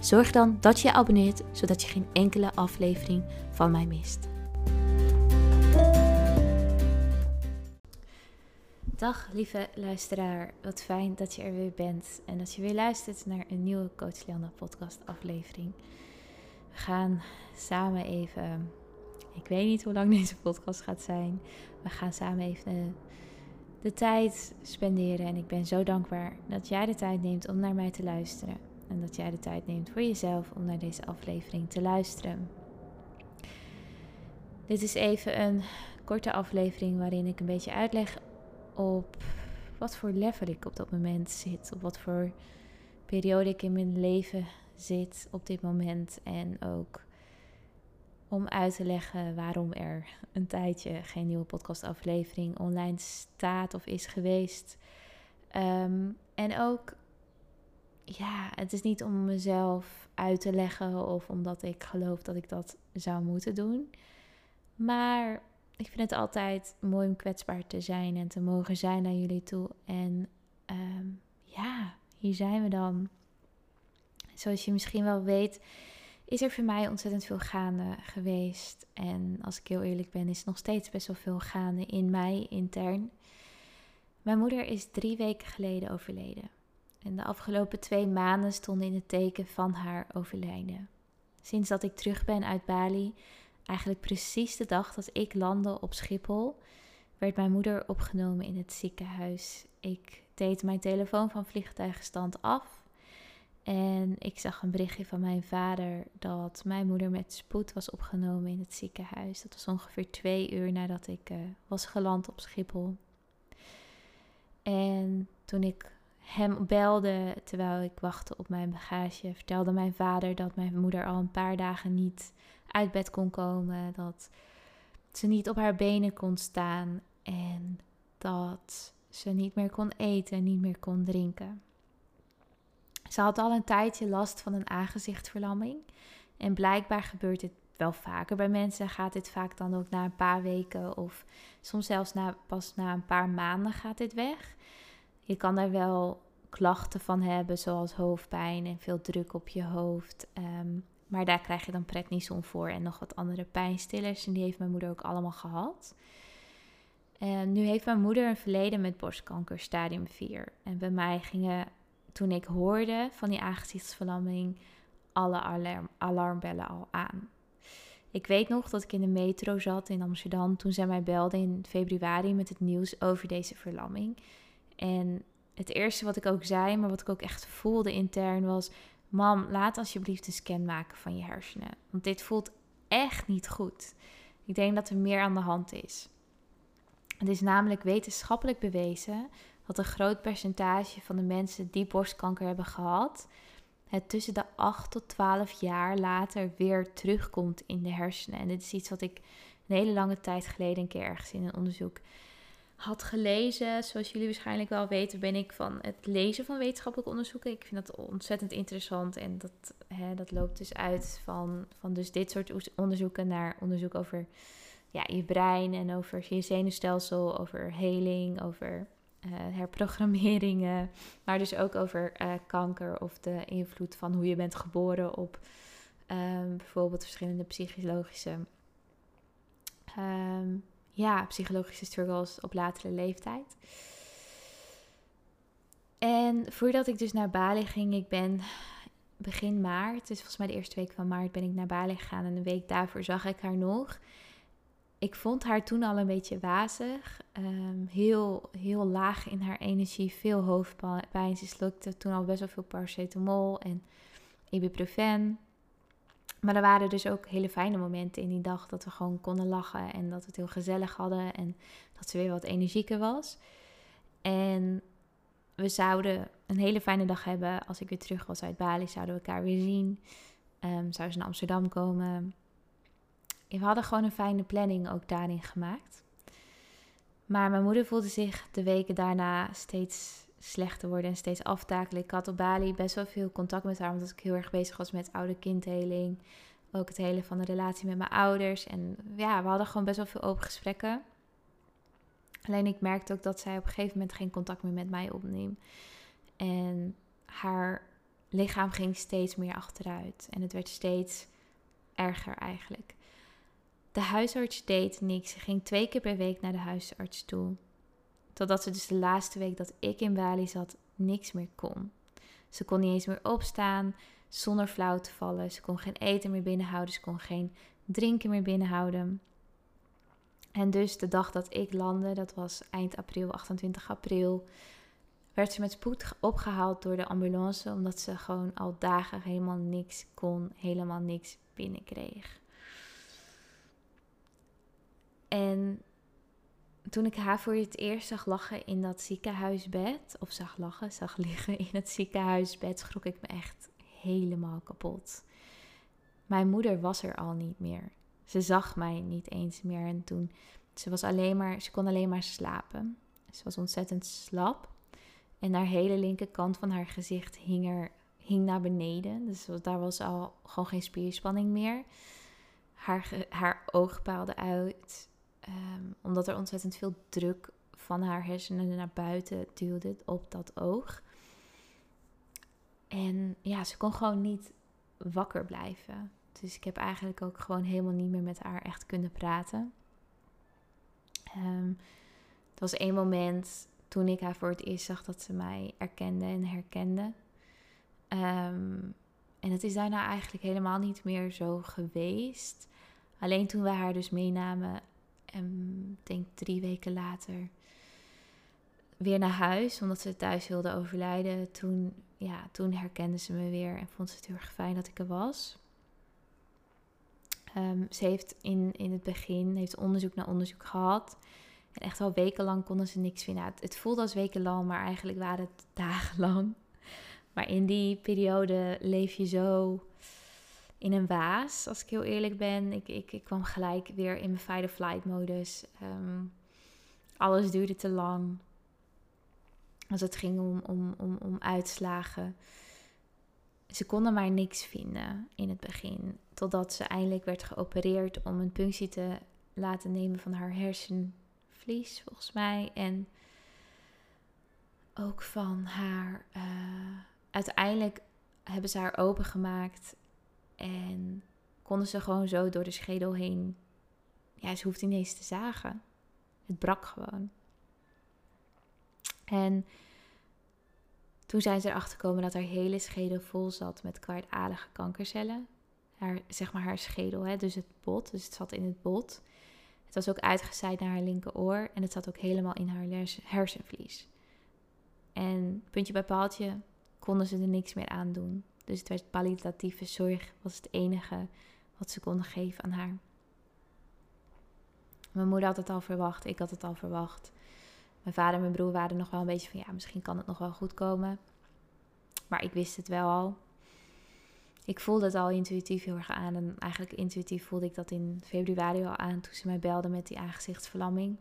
Zorg dan dat je je abonneert, zodat je geen enkele aflevering van mij mist. Dag lieve luisteraar, wat fijn dat je er weer bent en dat je weer luistert naar een nieuwe Coach Lianne podcast aflevering. We gaan samen even, ik weet niet hoe lang deze podcast gaat zijn, we gaan samen even de tijd spenderen en ik ben zo dankbaar dat jij de tijd neemt om naar mij te luisteren en dat jij de tijd neemt voor jezelf om naar deze aflevering te luisteren. Dit is even een korte aflevering waarin ik een beetje uitleg op wat voor level ik op dat moment zit, op wat voor periode ik in mijn leven zit op dit moment en ook om uit te leggen waarom er een tijdje geen nieuwe podcastaflevering online staat of is geweest. Um, en ook ja, het is niet om mezelf uit te leggen of omdat ik geloof dat ik dat zou moeten doen. Maar ik vind het altijd mooi om kwetsbaar te zijn en te mogen zijn naar jullie toe. En ehm, ja, hier zijn we dan. Zoals je misschien wel weet, is er voor mij ontzettend veel gaande geweest. En als ik heel eerlijk ben, is er nog steeds best wel veel gaande in mij intern. Mijn moeder is drie weken geleden overleden. En de afgelopen twee maanden stonden in het teken van haar overlijden. Sinds dat ik terug ben uit Bali, eigenlijk precies de dag dat ik landde op Schiphol, werd mijn moeder opgenomen in het ziekenhuis. Ik deed mijn telefoon van vliegtuigstand af en ik zag een berichtje van mijn vader dat mijn moeder met spoed was opgenomen in het ziekenhuis. Dat was ongeveer twee uur nadat ik uh, was geland op Schiphol. En toen ik hem belde terwijl ik wachtte op mijn bagage, vertelde mijn vader dat mijn moeder al een paar dagen niet uit bed kon komen, dat ze niet op haar benen kon staan en dat ze niet meer kon eten, niet meer kon drinken. Ze had al een tijdje last van een aangezichtverlamming en blijkbaar gebeurt dit wel vaker bij mensen. Gaat dit vaak dan ook na een paar weken of soms zelfs na, pas na een paar maanden gaat dit weg. Je kan daar wel klachten van hebben, zoals hoofdpijn en veel druk op je hoofd. Ehm, maar daar krijg je dan prednison voor en nog wat andere pijnstillers. En die heeft mijn moeder ook allemaal gehad. En nu heeft mijn moeder een verleden met borstkanker, stadium 4. En bij mij gingen, toen ik hoorde van die aangezichtsverlamming, alle alarm, alarmbellen al aan. Ik weet nog dat ik in de metro zat in Amsterdam toen zij mij belde in februari met het nieuws over deze verlamming. En het eerste wat ik ook zei, maar wat ik ook echt voelde intern was: Mam, laat alsjeblieft een scan maken van je hersenen. Want dit voelt echt niet goed. Ik denk dat er meer aan de hand is. Het is namelijk wetenschappelijk bewezen dat een groot percentage van de mensen die borstkanker hebben gehad, het tussen de 8 tot 12 jaar later weer terugkomt in de hersenen. En dit is iets wat ik een hele lange tijd geleden een keer ergens in een onderzoek had gelezen. Zoals jullie waarschijnlijk wel weten, ben ik van het lezen van wetenschappelijke onderzoeken. Ik vind dat ontzettend interessant. En dat, hè, dat loopt dus uit van, van dus dit soort onderzoeken naar onderzoek over ja, je brein en over je zenuwstelsel, over heling, over uh, herprogrammeringen. Maar dus ook over uh, kanker of de invloed van hoe je bent geboren op um, bijvoorbeeld verschillende psychologische. Um, ja, psychologische struggles op latere leeftijd. En voordat ik dus naar Bali ging, ik ben begin maart, dus volgens mij de eerste week van maart, ben ik naar Bali gegaan. En een week daarvoor zag ik haar nog. Ik vond haar toen al een beetje wazig. Ehm, heel, heel laag in haar energie. Veel hoofdpijn. Ze slukte toen al best wel veel paracetamol en ibuprofen. Maar er waren dus ook hele fijne momenten in die dag dat we gewoon konden lachen en dat we het heel gezellig hadden en dat ze weer wat energieker was. En we zouden een hele fijne dag hebben als ik weer terug was uit Bali, zouden we elkaar weer zien. Um, zou ze naar Amsterdam komen. We hadden gewoon een fijne planning ook daarin gemaakt. Maar mijn moeder voelde zich de weken daarna steeds slechter worden en steeds aftakelen. Ik had op Bali best wel veel contact met haar, omdat ik heel erg bezig was met oude kindheling. Ook het hele van de relatie met mijn ouders. En ja, we hadden gewoon best wel veel open gesprekken. Alleen ik merkte ook dat zij op een gegeven moment geen contact meer met mij opneemt. En haar lichaam ging steeds meer achteruit. En het werd steeds erger eigenlijk. De huisarts deed niks. Ze ging twee keer per week naar de huisarts toe. Totdat ze dus de laatste week dat ik in Bali zat niks meer kon. Ze kon niet eens meer opstaan zonder flauw te vallen. Ze kon geen eten meer binnenhouden. Ze kon geen drinken meer binnenhouden. En dus de dag dat ik landde, dat was eind april, 28 april, werd ze met spoed opgehaald door de ambulance, omdat ze gewoon al dagen helemaal niks kon, helemaal niks binnenkreeg. En toen ik haar voor het eerst zag lachen in dat ziekenhuisbed, of zag lachen, zag liggen in het ziekenhuisbed, schrok ik me echt helemaal kapot. Mijn moeder was er al niet meer. Ze zag mij niet eens meer en toen ze was alleen maar, ze kon alleen maar slapen. Ze was ontzettend slap en haar hele linkerkant van haar gezicht hing er hing naar beneden, dus daar was al gewoon geen spierspanning meer. Haar, haar oog paalde uit. Ehm, omdat er ontzettend veel druk van haar hersenen naar buiten duwde op dat oog. En ja, ze kon gewoon niet wakker blijven. Dus ik heb eigenlijk ook gewoon helemaal niet meer met haar echt kunnen praten. Um, er was één moment toen ik haar voor het eerst zag dat ze mij erkende en herkende. Ehm, en het is daarna eigenlijk helemaal niet meer zo geweest. Alleen toen we haar dus meenamen en denk drie weken later weer naar huis, omdat ze thuis wilde overlijden. Toen, ja, toen herkende ze me weer en vond ze het heel erg fijn dat ik er was. Um, ze heeft in, in het begin heeft onderzoek naar onderzoek gehad. En echt wel wekenlang konden ze niks vinden. Het, het voelde als wekenlang, maar eigenlijk waren het dagenlang. Maar in die periode leef je zo in een waas, als ik heel eerlijk ben. Ik, ik, ik kwam gelijk weer in mijn fight-or-flight modus. Ehm, alles duurde te lang. Als het ging om, om, om, om uitslagen. Ze konden maar niks vinden in het begin. Totdat ze eindelijk werd geopereerd om een punctie te laten nemen van haar hersenvlies, volgens mij. En ook van haar. Uh, uiteindelijk hebben ze haar opengemaakt en konden ze gewoon zo door de schedel heen. Ja, ze hoefde niet eens te zagen. Het brak gewoon. En toen zijn ze erachter gekomen dat haar hele schedel vol zat met kwaadaardige kankercellen. Haar, zeg maar haar schedel, hè, dus het bot. Dus het zat in het bot. Het was ook uitgezaaid naar haar linkeroor en het zat ook helemaal in haar hersenvlies. En puntje bij paaltje konden ze er niks meer aan doen. Dus het werd palliatieve zorg, was het enige wat ze konden geven aan haar. Mijn moeder had het al verwacht, ik had het al verwacht. Mijn vader en mijn broer waren nog wel een beetje van ja, misschien kan het nog wel goed komen. Maar ik wist het wel al. Ik voelde het al intuïtief heel erg aan. En eigenlijk intuïtief voelde ik dat in februari al aan toen ze mij belde met die aangezichtsverlamming.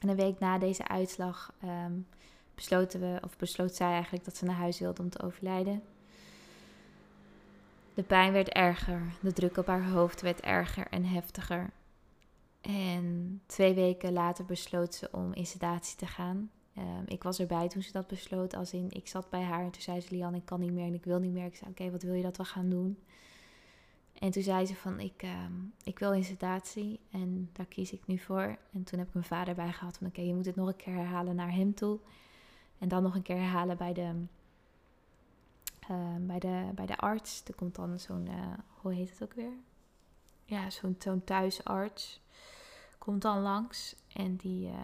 En een week na deze uitslag ehm, besloten we, of besloot zij eigenlijk dat ze naar huis wilde om te overlijden. De pijn werd erger, de druk op haar hoofd werd erger en heftiger. En twee weken later besloot ze om in sedatie te gaan. Ehm, ik was erbij toen ze dat besloot. Als in, ik zat bij haar en toen zei ze: Lian, ik kan niet meer en ik wil niet meer. Ik zei: Oké, wat wil je dat we gaan doen? En toen zei ze: van ik, ehm, ik wil in sedatie en daar kies ik nu voor. En toen heb ik mijn vader bij gehad van oké, je moet het nog een keer herhalen naar hem toe. En dan nog een keer herhalen bij de, ehm, bij de, bij de arts. Er komt dan zo'n, uh, hoe heet het ook weer? Ja, zo'n zo'n thuisarts komt dan langs en die, uh,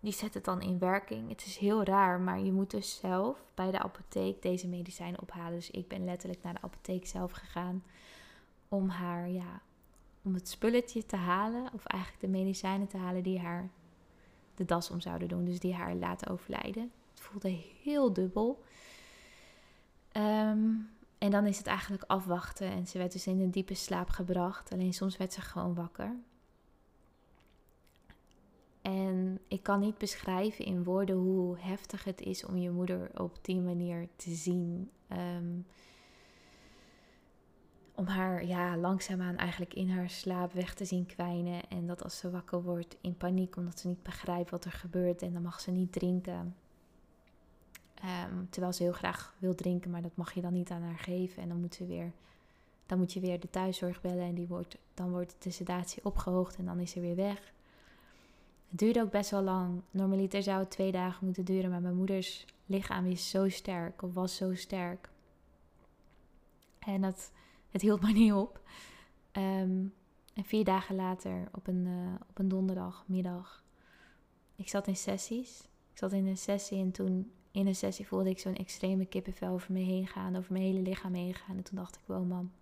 die zet het dan in werking. Het is heel raar, maar je moet dus zelf bij de apotheek deze medicijnen ophalen. Dus ik ben letterlijk naar de apotheek zelf gegaan om haar, ja, om het spulletje te halen. Of eigenlijk de medicijnen te halen die haar de das om zouden doen. Dus die haar laten overlijden. Voelde heel dubbel. Ehm, En dan is het eigenlijk afwachten. En ze werd dus in een diepe slaap gebracht. Alleen soms werd ze gewoon wakker. En ik kan niet beschrijven in woorden hoe heftig het is om je moeder op die manier te zien. Ehm, om haar ja, langzaamaan eigenlijk in haar slaap weg te zien kwijnen. En dat als ze wakker wordt in paniek omdat ze niet begrijpt wat er gebeurt en dan mag ze niet drinken. Ehm, terwijl ze heel graag wil drinken, maar dat mag je dan niet aan haar geven. En dan moet, ze weer, dan moet je weer de thuiszorg bellen en die wordt, dan wordt de sedatie opgehoogd en dan is ze weer weg. Het duurde ook best wel lang. Normaliter zou het twee dagen moeten duren, maar mijn moeders lichaam is zo sterk, of was zo sterk. En dat, het hield maar niet op. Ehm, en vier dagen later, op een, uh, op een donderdagmiddag, ik zat in sessies. Ik zat in een sessie en toen in een sessie voelde ik zo'n extreme kippenvel over me heen gaan, over mijn hele lichaam heen gaan. En toen dacht ik, wow mam,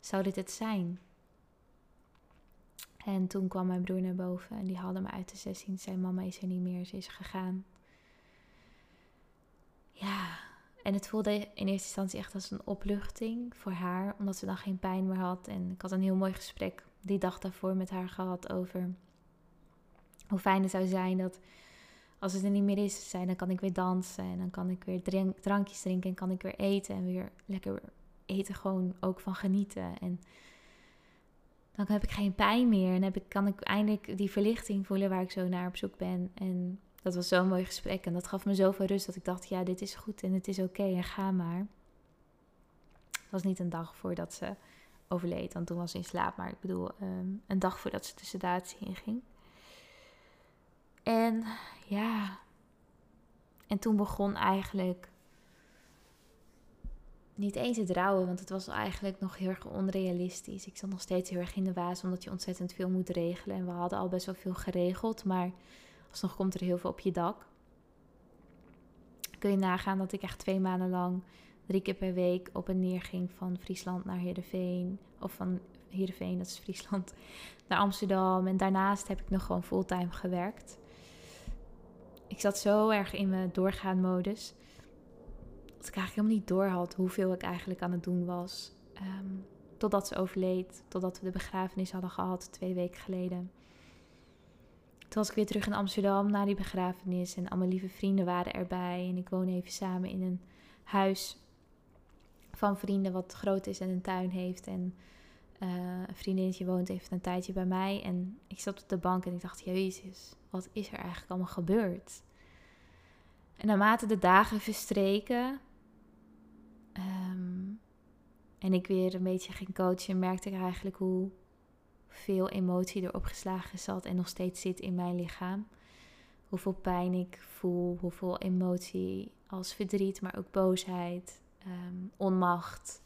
zou dit het zijn? En toen kwam mijn broer naar boven en die haalde me uit de sessie en zei, mama is er niet meer, ze is gegaan. Ja, en het voelde in eerste instantie echt als een opluchting voor haar, omdat ze dan geen pijn meer had. En ik had een heel mooi gesprek die dag daarvoor met haar gehad over hoe fijn het zou zijn dat als het er niet meer is, zijn, dan kan ik weer dansen en dan kan ik weer drankjes drinken en kan ik weer eten en weer lekker eten, gewoon ook van genieten. En dan heb ik geen pijn meer en heb ik, kan ik eindelijk die verlichting voelen waar ik zo naar op zoek ben. En dat was zo'n mooi gesprek en dat gaf me zoveel rust dat ik dacht, ja, dit is goed en het is oké en ga maar. Het was niet een dag voordat ze overleed, want toen was ze in slaap, maar ik bedoel ehm, een dag voordat ze de sedatie inging. En ja, en toen begon eigenlijk niet eens het rouwen, want het was eigenlijk nog heel erg onrealistisch. Ik zat nog steeds heel erg in de waas, omdat je ontzettend veel moet regelen. En we hadden al best wel veel geregeld, maar alsnog komt er heel veel op je dak. Kun je nagaan dat ik echt twee maanden lang drie keer per week op en neer ging van Friesland naar Heerenveen. Of van Heerenveen, dat is Friesland, naar Amsterdam. En daarnaast heb ik nog gewoon fulltime gewerkt. Ik zat zo erg in mijn doorgaan modus. Dat ik eigenlijk helemaal niet door had hoeveel ik eigenlijk aan het doen was. Ehm, totdat ze overleed. Totdat we de begrafenis hadden gehad twee weken geleden. Toen was ik weer terug in Amsterdam na die begrafenis. En allemaal lieve vrienden waren erbij. En ik woon even samen in een huis van vrienden wat groot is en een tuin heeft. En uh, een vriendinnetje woont even een tijdje bij mij. En ik zat op de bank en ik dacht, jezus, wat is er eigenlijk allemaal gebeurd? En naarmate de dagen verstreken um, en ik weer een beetje ging coachen, merkte ik eigenlijk hoe veel emotie er opgeslagen zat en nog steeds zit in mijn lichaam. Hoeveel pijn ik voel, hoeveel emotie als verdriet, maar ook boosheid, um, onmacht.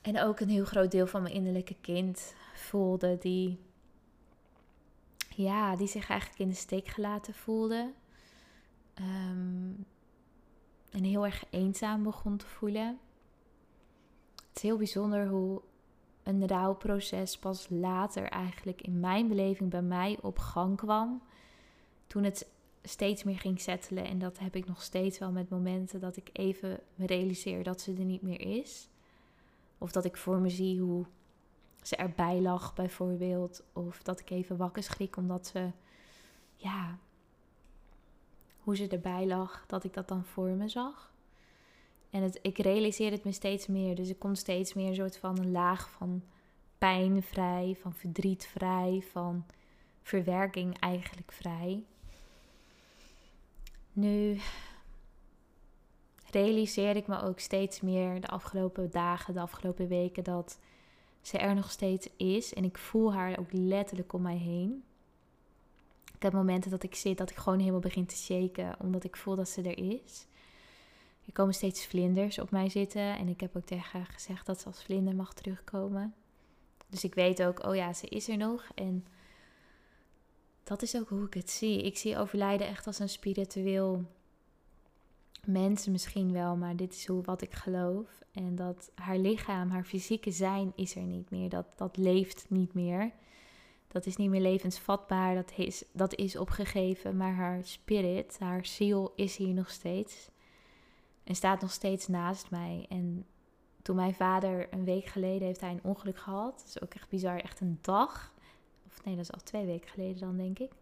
En ook een heel groot deel van mijn innerlijke kind voelde die ja, die zich eigenlijk in de steek gelaten voelde. Ehm, en heel erg eenzaam begon te voelen. Het is heel bijzonder hoe een rouwproces pas later eigenlijk in mijn beleving bij mij op gang kwam. Toen het steeds meer ging settelen. En dat heb ik nog steeds wel met momenten dat ik even me realiseer dat ze er niet meer is. Of dat ik voor me zie hoe ze erbij lag bijvoorbeeld. Of dat ik even wakker schrik omdat ze, ja, hoe ze erbij lag, dat ik dat dan voor me zag. En het, ik realiseer het me steeds meer. Dus ik kom steeds meer een soort van een laag van pijn vrij, van verdriet vrij, van verwerking eigenlijk vrij. Nu realiseer ik me ook steeds meer de afgelopen dagen, de afgelopen weken dat ze er nog steeds is. En ik voel haar ook letterlijk om mij heen. Ik heb momenten dat ik zit, dat ik gewoon helemaal begin te shaken, omdat ik voel dat ze er is. Er komen steeds vlinders op mij zitten. En ik heb ook tegen haar gezegd dat ze als vlinder mag terugkomen. Dus ik weet ook, oh ja, ze is er nog. En dat is ook hoe ik het zie. Ik zie overlijden echt als een spiritueel mensen misschien wel, maar dit is hoe wat ik geloof. En dat haar lichaam, haar fysieke zijn is er niet meer. Dat, dat leeft niet meer. Dat is niet meer levensvatbaar. Dat is, dat is opgegeven. Maar haar spirit, haar ziel is hier nog steeds. En staat nog steeds naast mij. En toen mijn vader een week geleden heeft hij een ongeluk gehad. Dat is ook echt bizar. Echt een dag. Of nee, dat is al twee weken geleden dan, denk ik.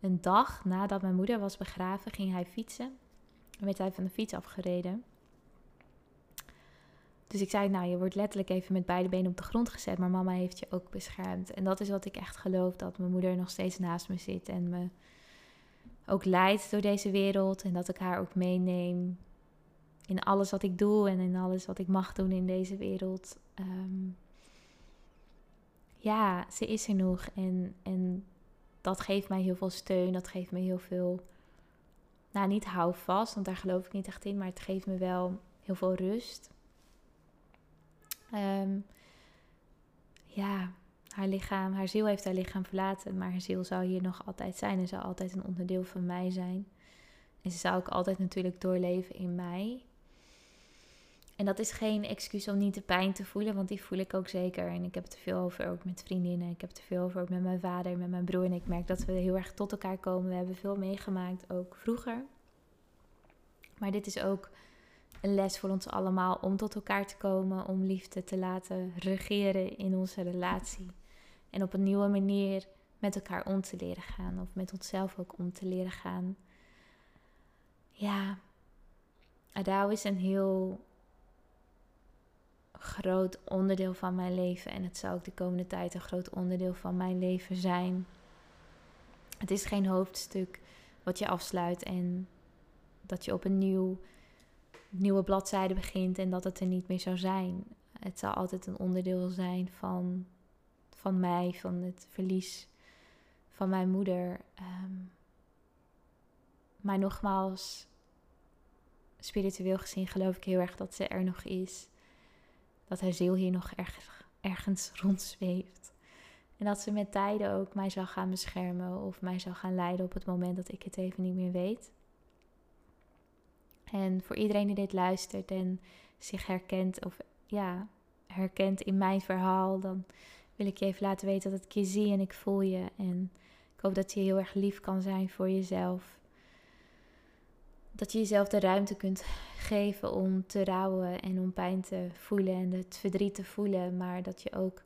Een dag nadat mijn moeder was begraven, ging hij fietsen. En werd hij van de fiets afgereden. Dus ik zei, nou, je wordt letterlijk even met beide benen op de grond gezet, maar mama heeft je ook beschermd. En dat is wat ik echt geloof, dat mijn moeder nog steeds naast me zit en me ook leidt door deze wereld. En dat ik haar ook meeneem in alles wat ik doe en in alles wat ik mag doen in deze wereld. Ehm, ja, ze is er nog en, en dat geeft mij heel veel steun, dat geeft me heel veel, nou niet houvast, want daar geloof ik niet echt in, maar het geeft me wel heel veel rust. Ehm, ja, haar lichaam, haar ziel heeft haar lichaam verlaten, maar haar ziel zou hier nog altijd zijn en zou altijd een onderdeel van mij zijn. En ze zou ook altijd natuurlijk doorleven in mij. En dat is geen excuus om niet de pijn te voelen, want die voel ik ook zeker. En ik heb het er veel over ook met vriendinnen. Ik heb het er veel over ook met mijn vader, met mijn broer. En ik merk dat we heel erg tot elkaar komen. We hebben veel meegemaakt, ook vroeger. Maar dit is ook een les voor ons allemaal om tot elkaar te komen, om liefde te laten regeren in onze relatie. En op een nieuwe manier met elkaar om te leren gaan, of met onszelf ook om te leren gaan. Ja, Adao is een heel groot onderdeel van mijn leven en het zal ook de komende tijd een groot onderdeel van mijn leven zijn. Het is geen hoofdstuk wat je afsluit en dat je op een nieuw nieuwe bladzijde begint en dat het er niet meer zou zijn. Het zal altijd een onderdeel zijn van, van mij, van het verlies van mijn moeder. Um, maar nogmaals, spiritueel gezien geloof ik heel erg dat ze er nog is. Dat haar ziel hier nog erg, ergens rondzweeft. En dat ze met tijden ook mij zal gaan beschermen of mij zal gaan leiden op het moment dat ik het even niet meer weet. En voor iedereen die dit luistert en zich herkent of ja, herkent in mijn verhaal, dan wil ik je even laten weten dat ik je zie en ik voel je. En ik hoop dat je heel erg lief kan zijn voor jezelf. Dat je jezelf de ruimte kunt geven om te rouwen en om pijn te voelen en het verdriet te voelen. Maar dat je ook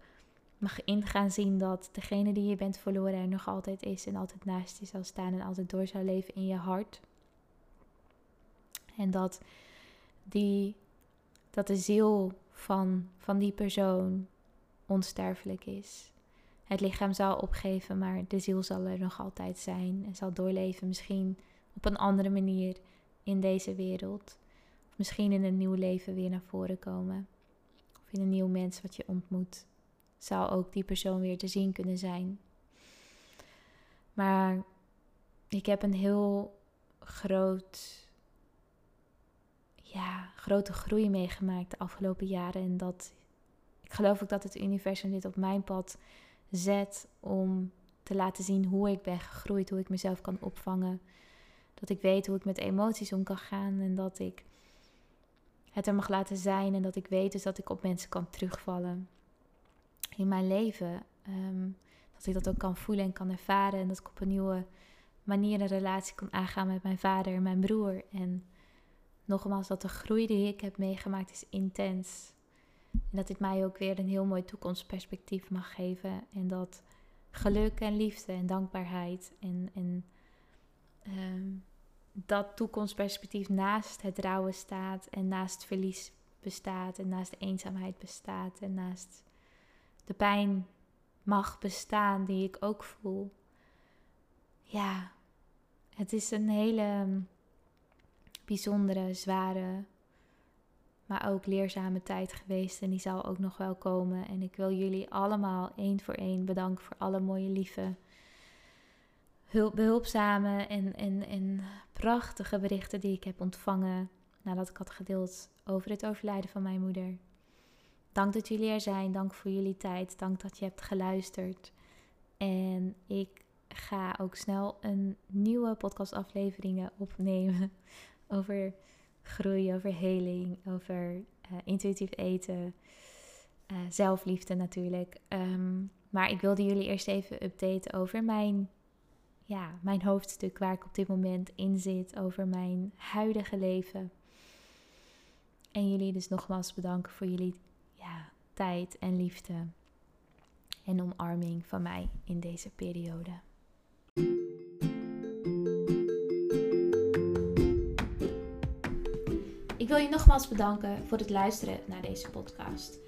mag ingaan zien dat degene die je bent verloren er nog altijd is en altijd naast je zal staan en altijd door zou leven in je hart. En dat, die, dat de ziel van, van die persoon onsterfelijk is. Het lichaam zal opgeven, maar de ziel zal er nog altijd zijn en zal doorleven, misschien op een andere manier in deze wereld. Misschien in een nieuw leven weer naar voren komen. Of in een nieuw mens wat je ontmoet. Zou ook die persoon weer te zien kunnen zijn. Maar ik heb een heel groot ja, grote groei meegemaakt de afgelopen jaren. En dat ik geloof ook dat het universum dit op mijn pad zet om te laten zien hoe ik ben gegroeid, hoe ik mezelf kan opvangen. Dat ik weet hoe ik met emoties om kan gaan en dat ik het er mag laten zijn en dat ik weet dus dat ik op mensen kan terugvallen in mijn leven. Ehm, dat ik dat ook kan voelen en kan ervaren en dat ik op een nieuwe manier een relatie kan aangaan met mijn vader en mijn broer. En nogmaals, dat de groei die ik heb meegemaakt is intens. En dat dit mij ook weer een heel mooi toekomstperspectief mag geven. En dat geluk en liefde en dankbaarheid en, en dat toekomstperspectief naast het rouwen staat en naast verlies bestaat en naast de eenzaamheid bestaat en naast de pijn mag bestaan die ik ook voel. Ja, het is een hele bijzondere, zware, maar ook leerzame tijd geweest. En die zal ook nog wel komen. En ik wil jullie allemaal één voor één bedanken voor alle mooie, lieve, hulp, behulpzame en, en, en prachtige berichten die ik heb ontvangen nadat ik had gedeeld over het overlijden van mijn moeder. Dank dat jullie er zijn. Dank voor jullie tijd. Dank dat je hebt geluisterd. En ik ga ook snel een nieuwe podcastafleveringen opnemen over groei, over heling, over uh, intuïtief eten, uh, zelfliefde natuurlijk. Um, maar ik wilde jullie eerst even updaten over mijn, ja, mijn hoofdstuk waar ik op dit moment in zit, over mijn huidige leven. En jullie dus nogmaals bedanken voor jullie ja, tijd en liefde en omarming van mij in deze periode. Ik wil je nogmaals bedanken voor het luisteren naar deze podcast.